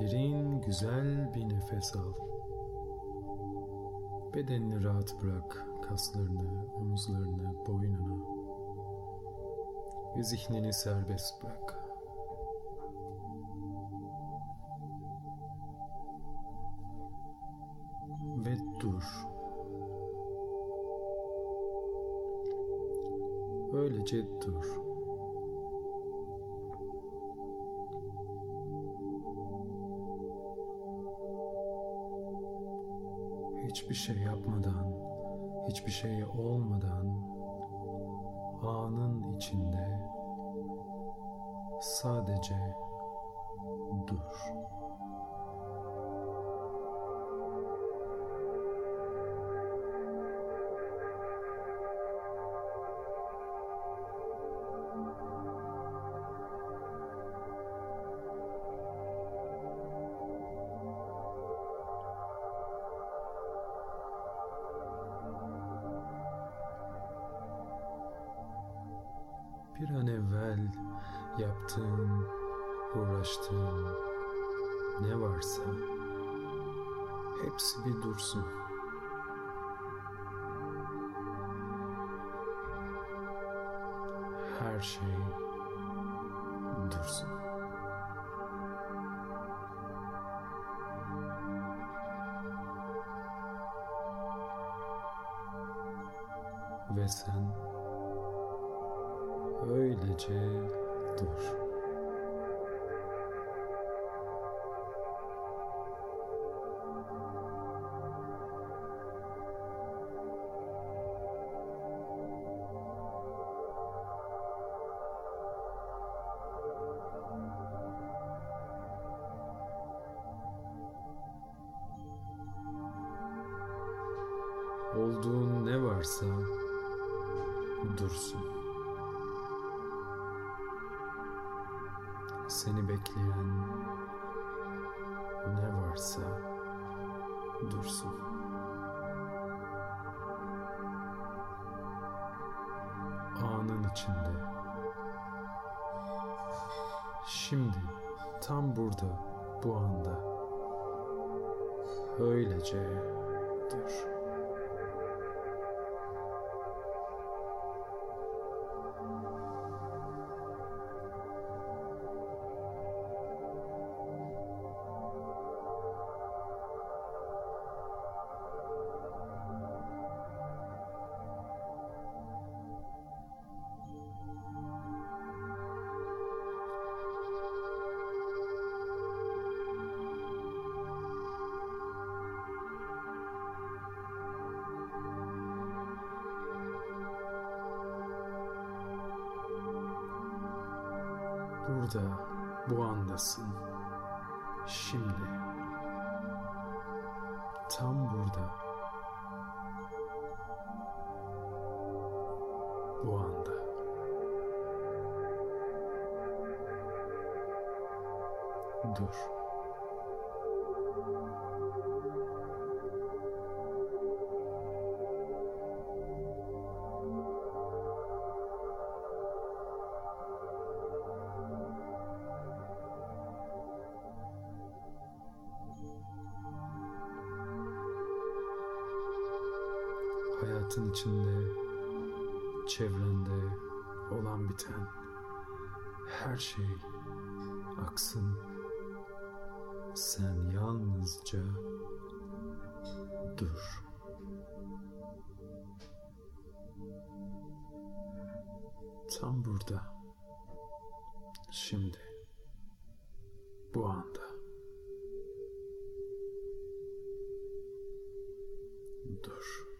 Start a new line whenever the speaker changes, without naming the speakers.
Derin, güzel bir nefes al. Bedenini rahat bırak, kaslarını, omuzlarını, boynunu ve zihnini serbest bırak. Ve dur. Öylece dur. Hiçbir şey yapmadan, hiçbir şey olmadan anın içinde sadece dur. Bir an evvel yaptığın, uğraştığın ne varsa hepsi bir dursun. Her şey dursun. Ve sen Öylece dur. Olduğun ne varsa dursun. Seni bekleyen ne varsa dursun. Anın içinde. Şimdi tam burada bu anda öylece dur. Burada, bu andasın. Şimdi. Tam burada. Bu anda. Dur. Hayatın içinde, çevrende olan biten her şey aksın. Sen yalnızca dur. Tam burada. Şimdi. Bu anda. Dur.